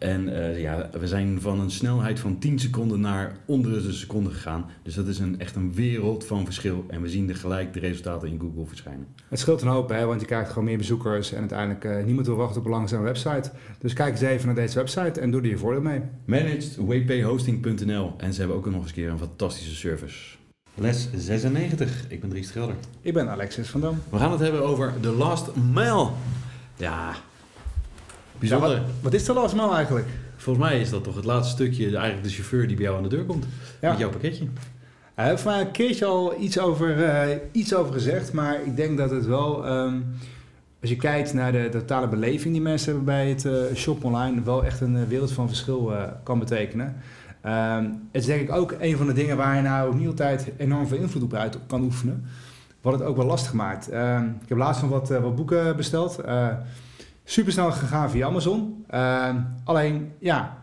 en uh, ja, we zijn van een snelheid van 10 seconden naar onder de seconde gegaan. Dus dat is een, echt een wereld van verschil. En we zien er gelijk de resultaten in Google verschijnen. Het scheelt een hoop, hè, want je krijgt gewoon meer bezoekers. En uiteindelijk uh, niemand wil wachten op een langzame website. Dus kijk eens even naar deze website en doe er je voordeel mee. Managedwphosting.nl En ze hebben ook nog eens een keer een fantastische service. Les 96. Ik ben Dries Schelder. Ik ben Alexis van Dam. We gaan het hebben over The Last Mile. Ja, Bijzonder. Ja, wat, wat, is de last mile eigenlijk? Volgens mij is dat toch het laatste stukje, eigenlijk de chauffeur die bij jou aan de deur komt. Ja. Met jouw pakketje. Hij heeft mij een keertje al iets over, uh, iets over gezegd, maar ik denk dat het wel, um, als je kijkt naar de, de, totale beleving die mensen hebben bij het uh, shop online, wel echt een wereld van verschil kan betekenen. Um, het is denk ik ook een van de dingen waar je nou niet altijd enorm veel invloed op uit kan oefenen. Wat het ook wel lastig maakt. Um, ik heb laatst nog wat, wat boeken besteld super snel gegaan via Amazon. Uh, alleen, ja,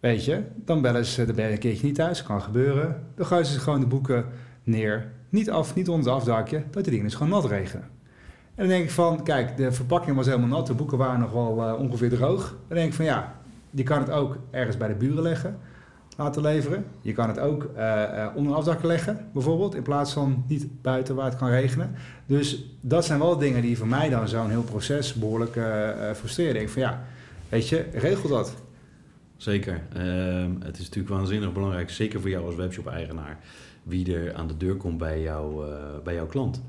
weet je, dan bellen ze de een keertje niet thuis. Kan gebeuren. Dan gooien ze gewoon de boeken neer. Niet af, niet onder het afdakje. Dat de dingen is gewoon nat regenen. En dan denk ik van, kijk, de verpakking was helemaal nat. De boeken waren nog wel uh, ongeveer droog. Dan denk ik van, ja, je kan het ook ergens bij de buren leggen laten leveren. Je kan het ook uh, onder een afdak leggen, bijvoorbeeld, in plaats van niet buiten waar het kan regenen. Dus dat zijn wel dingen die voor mij dan zo'n heel proces behoorlijk uh, frustreren. Ik denk van ja, weet je, regel dat. Zeker. Ehm, het is natuurlijk waanzinnig belangrijk, zeker voor jou als webshop-eigenaar, wie er aan de deur komt bij, jou, bij jouw klant.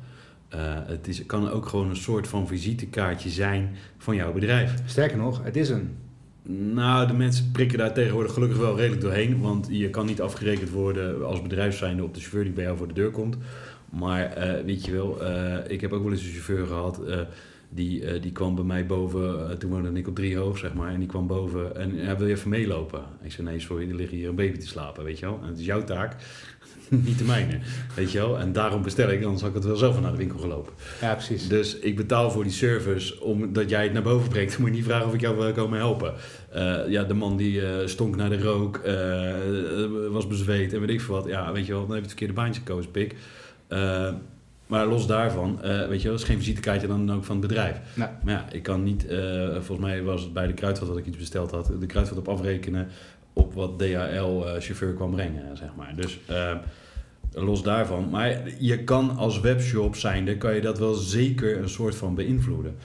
het is, kan ook gewoon een soort van visitekaartje zijn van jouw bedrijf. Sterker nog, het is een nou, de mensen prikken daar tegenwoordig gelukkig wel redelijk doorheen. Want je kan niet afgerekend worden als bedrijf zijnde op de chauffeur die bij jou voor de deur komt. Maar uh, weet je wel, uh, ik heb ook wel eens een chauffeur gehad. Uh, die, die kwam bij mij boven, toen woonde ik op drie hoog, zeg maar. En die kwam boven en hij wil je even meelopen? Ik zei, nee, sorry, er ligt hier een baby te slapen, weet je wel. En het is jouw taak niet de mijne. Weet je wel? En daarom bestel ik, anders had ik het wel zelf naar de winkel gelopen. Ja, precies. Dus ik betaal voor die service omdat jij het naar boven brengt. Dan moet je niet vragen of ik jou wil komen helpen. Uh, ja, de man die uh, stonk naar de rook, uh, was bezweet en weet ik veel wat. Ja, weet je wel, dan heb je het verkeerde baantje gekozen, pik. maar los daarvan, weet je wel, is geen visitekaartje dan ook van het bedrijf. Maar ja, ik kan niet, volgens mij was het bij de kruidvat dat ik iets besteld had, de kruidvat op afrekenen op wat DHL-chauffeur kwam brengen, zeg maar. Dus los daarvan. Maar je kan als webshop zijnde, kan je dat wel zeker een soort van beïnvloeden.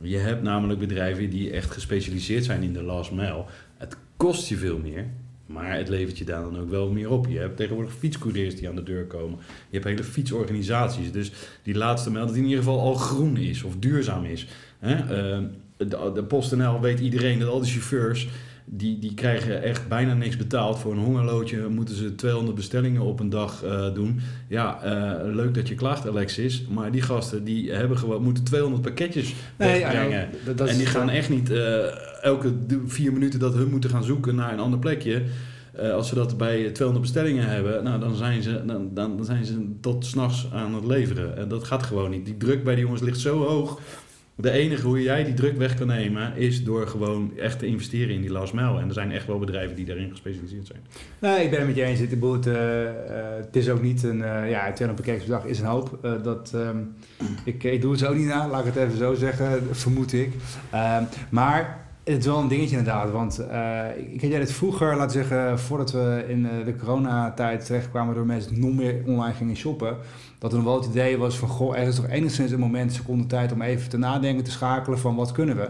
Je hebt namelijk bedrijven die echt gespecialiseerd zijn in de last mile. Het kost je veel meer, maar het levert je daar dan ook wel meer op. Je hebt tegenwoordig fietscouriers die aan de deur komen. Je hebt hele fietsorganisaties. Dus die laatste mail dat in ieder geval al groen is of duurzaam is. Hè? Uh, de, de PostNL weet iedereen dat al die chauffeurs die, die krijgen echt bijna niks betaald. Voor een hongerloodje moeten ze 200 bestellingen op een dag uh, doen. Ja, uh, leuk dat je klaagt, Alexis. Maar die gasten die hebben gewoon, moeten 200 pakketjes nee, wegbrengen. Ja, dat, en die gaan echt niet uh, elke vier minuten dat hun moeten gaan zoeken naar een ander plekje. als ze dat bij 200 bestellingen hebben, nou, dan, zijn ze, dan, dan zijn ze tot s'nachts aan het leveren. En dat gaat gewoon niet. Die druk bij die jongens ligt zo hoog de enige hoe jij die druk weg kan nemen is door gewoon echt te investeren in die last mile. En er zijn echt wel bedrijven die daarin gespecialiseerd zijn. Nee, ik ben het met je eens. Het, uh, uh, het is ook niet een, uh, ja, 200 pakketjes per dag is een hoop. Dat, um, ik, ik doe het zo niet na, laat ik het even zo zeggen, vermoed ik. Uh, maar het is wel een dingetje inderdaad, want uh, ik had jij het vroeger, laten zeggen, voordat we in de coronatijd terechtkwamen door mensen nog meer online gingen shoppen, dat er wel het idee was van, goh, er is toch enigszins een moment, seconde tijd om even te nadenken, te schakelen van wat kunnen we.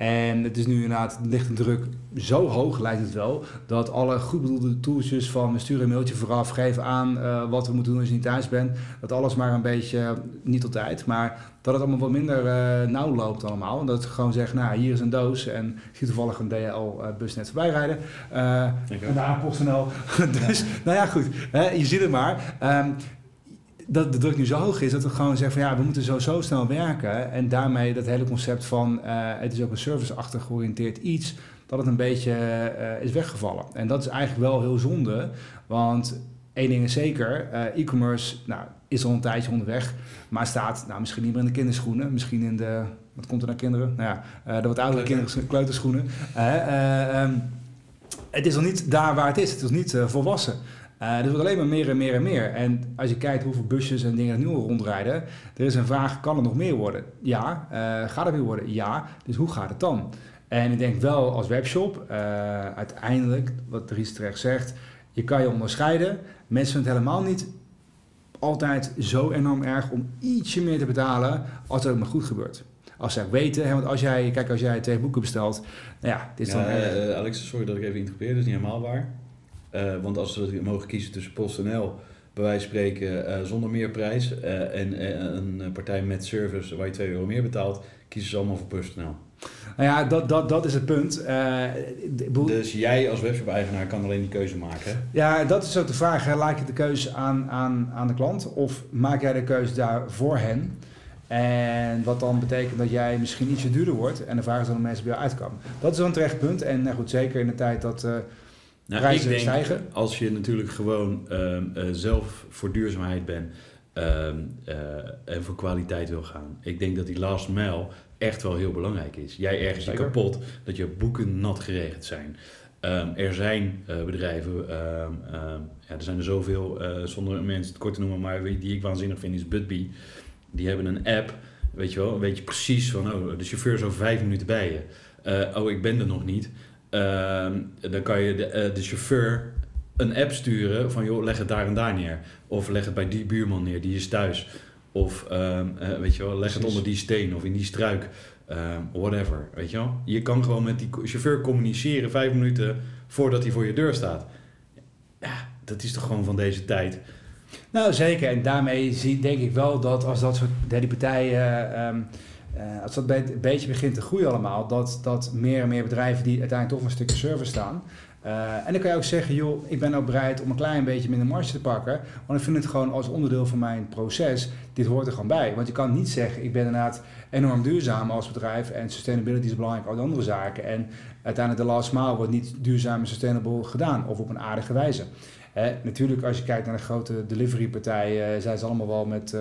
En het is nu inderdaad, ligt de druk zo hoog, lijkt het wel, dat alle goed bedoelde tooltjes van we sturen een mailtje vooraf, geven aan uh, wat we moeten doen als je niet thuis bent, dat alles maar een beetje, niet altijd, maar dat het allemaal wat minder uh, nauw loopt allemaal. En dat ze gewoon zeggen, nou hier is een doos en ik zie toevallig een DHL-bus net voorbij rijden. Uh, en daar PostNL. dus, nou ja, goed, hè, je ziet het maar. Um, dat de druk nu zo hoog is dat we gewoon zeggen van ja, we moeten zo, zo snel werken. En daarmee dat hele concept van uh, het is ook een serviceachtig georiënteerd iets, dat het een beetje uh, is weggevallen. En dat is eigenlijk wel heel zonde, want één ding is zeker, uh, e-commerce nou, is al een tijdje onderweg, maar staat nou, misschien niet meer in de kinderschoenen, misschien in de, wat komt er naar kinderen? Nou ja, de wat oudere kinderen, kleuterschoenen. Um, het is nog niet daar waar het is, het is niet volwassen. Uh, er wordt alleen maar meer en meer en meer. En als je kijkt hoeveel busjes en dingen er nu al rondrijden, er is een vraag, kan er nog meer worden? Ja. Uh, gaat er meer worden? Ja. Dus hoe gaat het dan? En ik denk wel als webshop, uh, uiteindelijk, wat Dries terecht zegt, je kan je onderscheiden. Mensen vinden het helemaal niet altijd zo enorm erg om ietsje meer te betalen als het ook maar goed gebeurt. Als ze weten, hè, want als jij, kijk, als jij twee boeken bestelt, nou ja, dit is ja, dan... Alex, sorry dat ik even interpreteer, dat is niet helemaal waar. Uh, want als we mogen kiezen tussen PostNL, bij wijze van spreken, uh, zonder meer prijs, uh, en een partij met service waar je 2 euro meer betaalt, kiezen ze allemaal voor PostNL. Nou ja, dat, dat, dat is het punt. dus jij als webshop-eigenaar kan alleen die keuze maken? Ja, dat is ook de vraag. Laat je de keuze aan, aan, aan de klant of maak jij de keuze daar voor hen? En wat dan betekent dat jij misschien ietsje duurder wordt en de vraag is dan de mensen bij jou uitkomen. Dat is wel een terecht punt. En nou goed, zeker in de tijd dat nou, prijzen denk, stijgen. Als je natuurlijk gewoon uh, uh, zelf voor duurzaamheid bent uh, en voor kwaliteit wil gaan. Ik denk dat die last mile echt wel heel belangrijk is. Jij ergens je kapot dat je boeken nat geregeld zijn. Um, er zijn uh, bedrijven, um, ja, er zijn er zoveel, uh, zonder mensen het kort te noemen, maar die ik waanzinnig vind, is Budbee. Die hebben een app, weet je wel, weet je precies van, oh, de chauffeur is over vijf minuten bij je. Uh, oh, ik ben er nog niet. Ehm, dan kan je de, uh, de, chauffeur een app sturen van joh, leg het daar en daar neer. Of leg het bij die buurman neer, die is thuis. Of uh, weet je wel, leg het onder die steen of in die struik. Um, whatever, weet je wel. Je kan gewoon met die chauffeur communiceren vijf minuten voordat hij voor je deur staat. Ja, dat is toch gewoon van deze tijd. Nou, zeker. En daarmee zie, denk ik wel dat als dat soort derde partijen... Um, uh, als dat een beetje begint te groeien allemaal, dat, dat meer en meer bedrijven die uiteindelijk toch een stukje service staan. Uh, en dan kan je ook zeggen, joh, ik ben ook bereid om een klein beetje minder marge te pakken. Want ik vind het gewoon als onderdeel van mijn proces, dit hoort er gewoon bij. Want je kan niet zeggen, ik ben inderdaad enorm duurzaam als bedrijf en sustainability is belangrijk als andere zaken. En uiteindelijk de last mile wordt niet duurzaam en sustainable gedaan of op een aardige wijze. natuurlijk, als je kijkt naar de grote delivery partijen, zijn ze allemaal wel met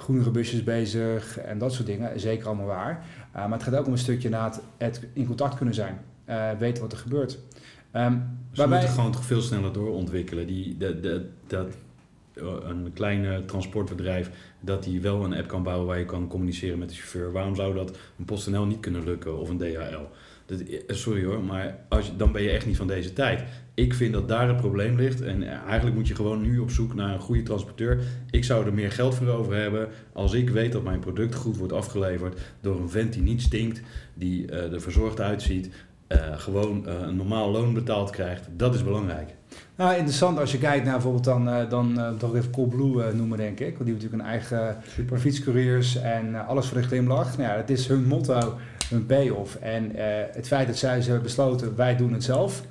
groenere busjes bezig en dat soort dingen. Zeker allemaal waar. Uh, maar het gaat ook om een stukje na het, in contact kunnen zijn. Uh, weten wat er gebeurt. Um, Ze moeten gewoon toch veel sneller doorontwikkelen. Die, de, de, dat, een kleine transportbedrijf dat die wel een app kan bouwen waar je kan communiceren met de chauffeur. Waarom zou dat een PostNL niet kunnen lukken of een DHL? Dat, eh, sorry hoor, maar als je, dan ben je echt niet van deze tijd. Ik vind dat daar het probleem ligt. En eigenlijk moet je gewoon nu op zoek naar een goede transporteur. Ik zou er meer geld voor over hebben als ik weet dat mijn product goed wordt afgeleverd door een vent die niet stinkt, die uh, er verzorgd uitziet, gewoon uh, een normaal loon betaald krijgt. Dat is belangrijk. Nou, interessant als je kijkt naar bijvoorbeeld dan, uh, dan toch even Coolblue noemen, denk ik. Want die hebben natuurlijk een eigen Super. fietscouriers en alles voor de glimlach. Nou ja, dat is hun motto, hun payoff. En het feit dat zij ze hebben besloten, wij doen het zelf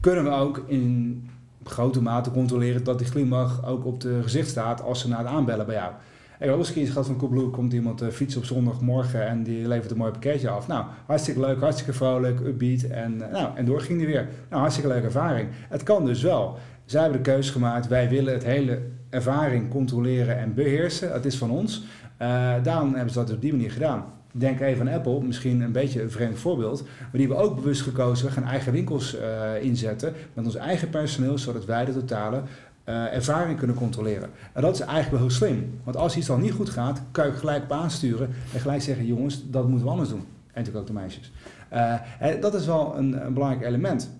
kunnen we ook in grote mate controleren dat die glimlach ook op de gezicht staat als ze naar het aanbellen bij jou. Ik heb eens gehad van Coolblue, komt iemand uh, fietsen op zondagmorgen en die levert een mooi pakketje af. Nou, hartstikke leuk, hartstikke vrolijk, upbeat en, uh, nou, en door ging die weer. Nou, hartstikke leuke ervaring. Het kan dus wel. Zij hebben de keuze gemaakt, wij willen het hele ervaring controleren en beheersen. Het is van ons. Uh, daarom hebben ze dat op die manier gedaan. Denk even aan Apple, misschien een beetje een vreemd voorbeeld. Maar die hebben ook bewust gekozen, we gaan eigen winkels inzetten met ons eigen personeel, zodat wij de totale uh, ervaring kunnen controleren. En dat is eigenlijk wel heel slim. Want als iets dan niet goed gaat, kan je gelijk op aansturen en gelijk zeggen, jongens, dat moeten we anders doen. En natuurlijk ook de meisjes. Uh, dat is wel een, een, belangrijk element.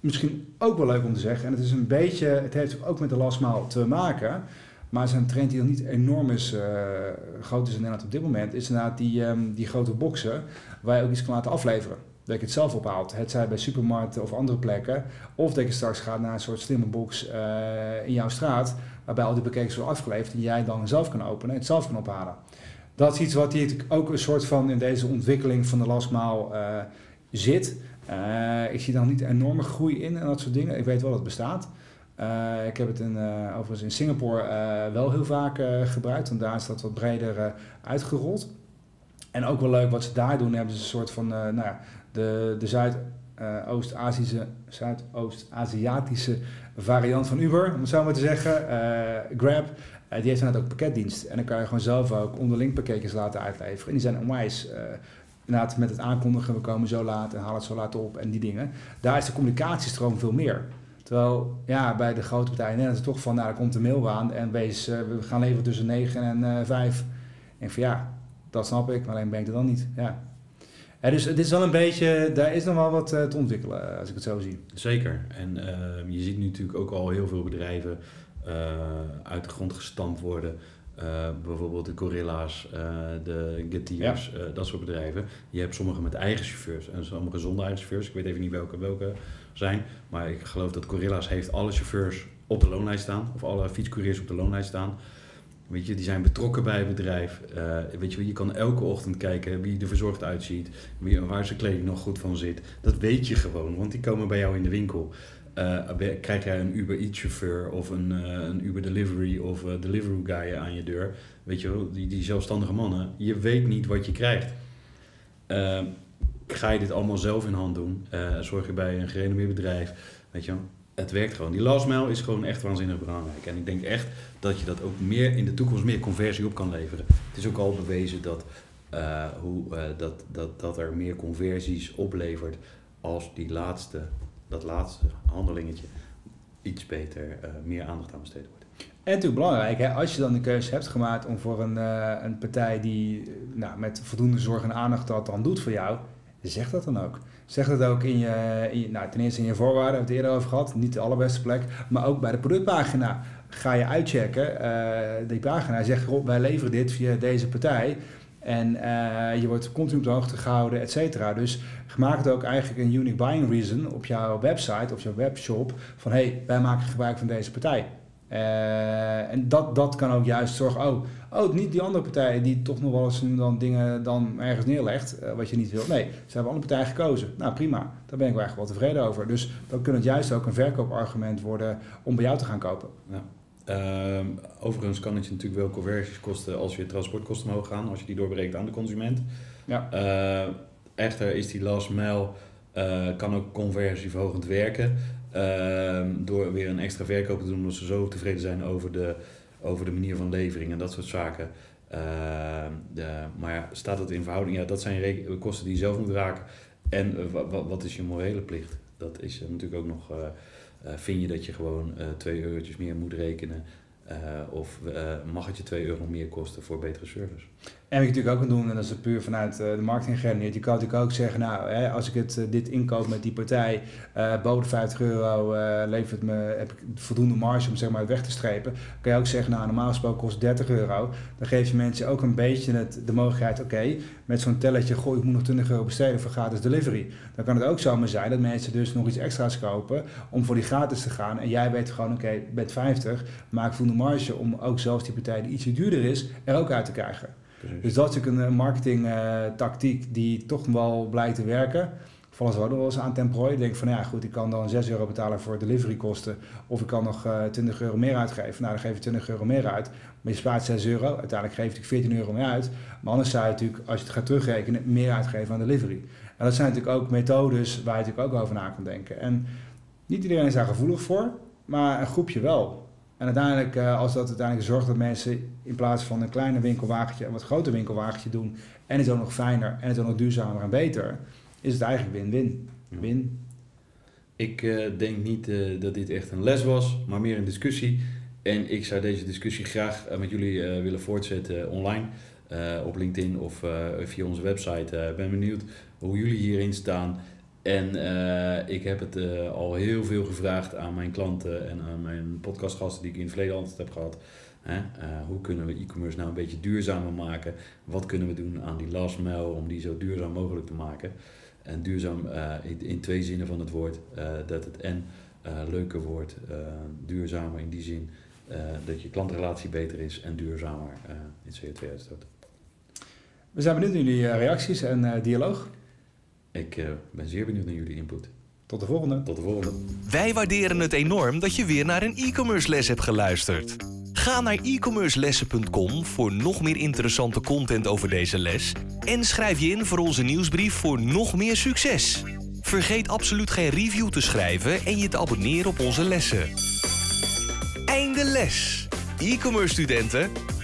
Misschien ook wel leuk om te zeggen, en het is een beetje, het heeft ook met de lastmaal te maken. Maar zo'n trend die nog niet enorm is, uh, groot is in Nederland op dit moment, is inderdaad die, um, die grote boxen waar je ook iets kan laten afleveren. Dat je het zelf ophaalt. Het zij bij supermarkten of andere plekken. Of dat je straks gaat naar een soort slimme box uh, in jouw straat. Waarbij al die bekijkers worden afgeleverd en jij dan zelf kan openen en het zelf kan ophalen. Dat is iets wat hier ook een soort van in deze ontwikkeling van de lastmaal uh, zit. Uh, ik zie dan niet enorme groei in en dat soort dingen. Ik weet wel dat het bestaat. Ik heb het in, overigens in Singapore wel heel vaak gebruikt, want daar is dat wat breder uitgerold. En ook wel leuk wat ze daar doen, hebben ze een soort van nou ja, de, de Zuidoost-Aziatische Zuidoost-Aziatische variant van Uber, om het zo maar te zeggen. Grab, die heeft inderdaad ook pakketdienst. En dan kan je gewoon zelf ook onderling pakketjes laten uitleveren. En die zijn onwijs inderdaad met het aankondigen, we komen zo laat en halen het zo laat op en die dingen. Daar is de communicatiestroom veel meer. Terwijl ja, bij de grote partijen is het toch van, nou, er komt een mail aan en wees, we gaan leveren tussen 9 en uh, 5. En van ja, dat snap ik, maar alleen ben ik er dan niet. Ja. Ja, dus het is wel een beetje, daar is nog wel wat uh, te ontwikkelen, eh, als ik het zo zie. Zeker. En uh, je ziet nu natuurlijk ook al heel veel bedrijven uit de grond gestampt worden. bijvoorbeeld de Gorilla's, de Getiers, ja. dat soort bedrijven. Je hebt sommige met eigen chauffeurs en sommige zonder eigen chauffeurs. Ik weet even niet welke, welke zijn. Maar ik geloof dat Gorilla's heeft alle chauffeurs op de loonlijst staan. Of alle fietscouriers op de loonlijst staan. Weet je, die zijn betrokken bij het bedrijf. Uh, weet je, je kan elke ochtend kijken wie er verzorgd uitziet. Wie, waar zijn kleding nog goed van zit. Dat weet je gewoon, want die komen bij jou in de winkel. Uh, krijg jij een Uber Eats chauffeur of een, uh, een Uber Delivery of Deliveroo guy aan je deur. Weet je wel, die, die zelfstandige mannen. Je weet niet wat je krijgt ga je dit allemaal zelf in hand doen? Zorg je bij een gerenommeerd bedrijf? Weet je, het werkt gewoon. Die last mile is gewoon echt waanzinnig belangrijk. En ik denk echt dat je dat ook meer in de toekomst meer conversie op kan leveren. Het is ook al bewezen dat, uh, hoe, uh, dat, dat, dat er meer conversies oplevert als die laatste, dat laatste handelingetje iets beter, meer aandacht aan besteed wordt. En natuurlijk belangrijk, hè, als je dan de keuze hebt gemaakt om voor een, een partij die nou, met voldoende zorg en aandacht dat dan doet voor jou, Zeg dat dan ook. Zeg dat ook in je, in nou, ten eerste in je voorwaarden, hebben het eerder over gehad, niet de allerbeste plek, maar ook bij de productpagina. Ga je uitchecken, uh, die pagina zegt, wij leveren dit via deze partij. En uh, je wordt continu op de hoogte gehouden, et cetera. Dus maak het ook eigenlijk een unique buying reason op jouw website of jouw webshop. Van hé, hey, wij maken gebruik van deze partij. Uh, en dat, dat kan ook juist zorgen, oh, oh, niet die andere partij die toch nog wel eens dan dingen dan ergens neerlegt, uh, wat je niet wil. Nee, ze hebben andere partij gekozen. Nou prima, daar ben ik wel echt wel tevreden over. Dus dan kan het juist ook een verkoopargument worden om bij jou te gaan kopen. Ja. Uh, overigens kan het je natuurlijk wel conversies kosten als je transportkosten omhoog gaan, als je die doorbreekt aan de consument. Ja. Uh, echter is die last mile, kan ook conversieverhogend werken. Ehm, door weer een extra verkoop te doen omdat ze zo tevreden zijn over de, over de manier van levering en dat soort zaken. Ehm, de, maar staat het in verhouding? Ja, dat zijn kosten die je zelf moet raken. En uh, wat is je morele plicht? Dat is natuurlijk ook nog. Uh, vind je dat je gewoon twee eurotjes meer moet rekenen? of mag het je 2 euro meer kosten voor betere service? En wat je natuurlijk ook kan doen, en dat is puur vanuit uh, de marketing geredeneerd, je kan natuurlijk ook zeggen, nou, hè, als ik het, uh, dit inkoop met die partij, uh, boven de 50 euro levert me, heb ik voldoende marge om zeg maar weg te strepen, kan je ook zeggen, nou, normaal gesproken kost 30 euro. Dan geef je mensen ook een beetje het, de mogelijkheid, oké, met zo'n telletje, goh, ik moet nog 20 euro besteden voor gratis delivery. Dan kan het ook zomaar zijn dat mensen dus nog iets extra's kopen om voor die gratis te gaan. En jij weet gewoon, oké, met 50, maak voldoende marge om ook zelfs die partij die ietsje duurder is, er ook uit te krijgen. Dus dat is natuurlijk een marketingtactiek uh, die toch wel blijkt te werken. Vallen ze ook nog wel eens aan ten prooi. Denk van ja goed, ik kan dan 6 euro betalen voor deliverykosten. Of ik kan nog uh, 20 euro meer uitgeven. Nou dan geef je 20 euro meer uit. Maar je spaart 6 euro. Uiteindelijk geef je 14 euro meer uit. Maar anders zou je natuurlijk, als je het gaat terugrekenen, meer uitgeven aan delivery. En dat zijn natuurlijk ook methodes waar je natuurlijk ook over na kan denken. En niet iedereen is daar gevoelig voor, maar een groepje wel. En uiteindelijk, uh, als dat uiteindelijk zorgt dat mensen in plaats van een kleine winkelwagentje een wat groter winkelwagentje doen en het is ook nog fijner en het is ook nog duurzamer en beter, is het eigenlijk win-win. Win. Ik uh, denk niet uh, dat dit echt een les was, maar meer een discussie. En ik zou deze discussie graag met jullie willen voortzetten online. op LinkedIn of via onze website. Ik ben benieuwd hoe jullie hierin staan. En uh, ik heb het uh, al heel veel gevraagd aan mijn klanten en aan mijn podcastgasten die ik in het verleden altijd heb gehad. Hè? Eh, hoe kunnen we e-commerce nou een beetje duurzamer maken? Wat kunnen we doen aan die last mile om die zo duurzaam mogelijk te maken? En duurzaam in, in, twee zinnen van het woord, dat het en leuker wordt, duurzamer in die zin dat je klantrelatie beter is en duurzamer in CO2-uitstoot. We zijn benieuwd naar jullie reacties en dialoog. Ik ben zeer benieuwd naar jullie input. Tot de volgende. Tot de volgende. Wij waarderen het enorm dat je weer naar een e-commerce les hebt geluisterd. Ga naar e-commercelessen.com voor nog meer interessante content over deze les en schrijf je in voor onze nieuwsbrief voor nog meer succes. Vergeet absoluut geen review te schrijven en je te abonneren op onze lessen. Einde les. E-commerce studenten,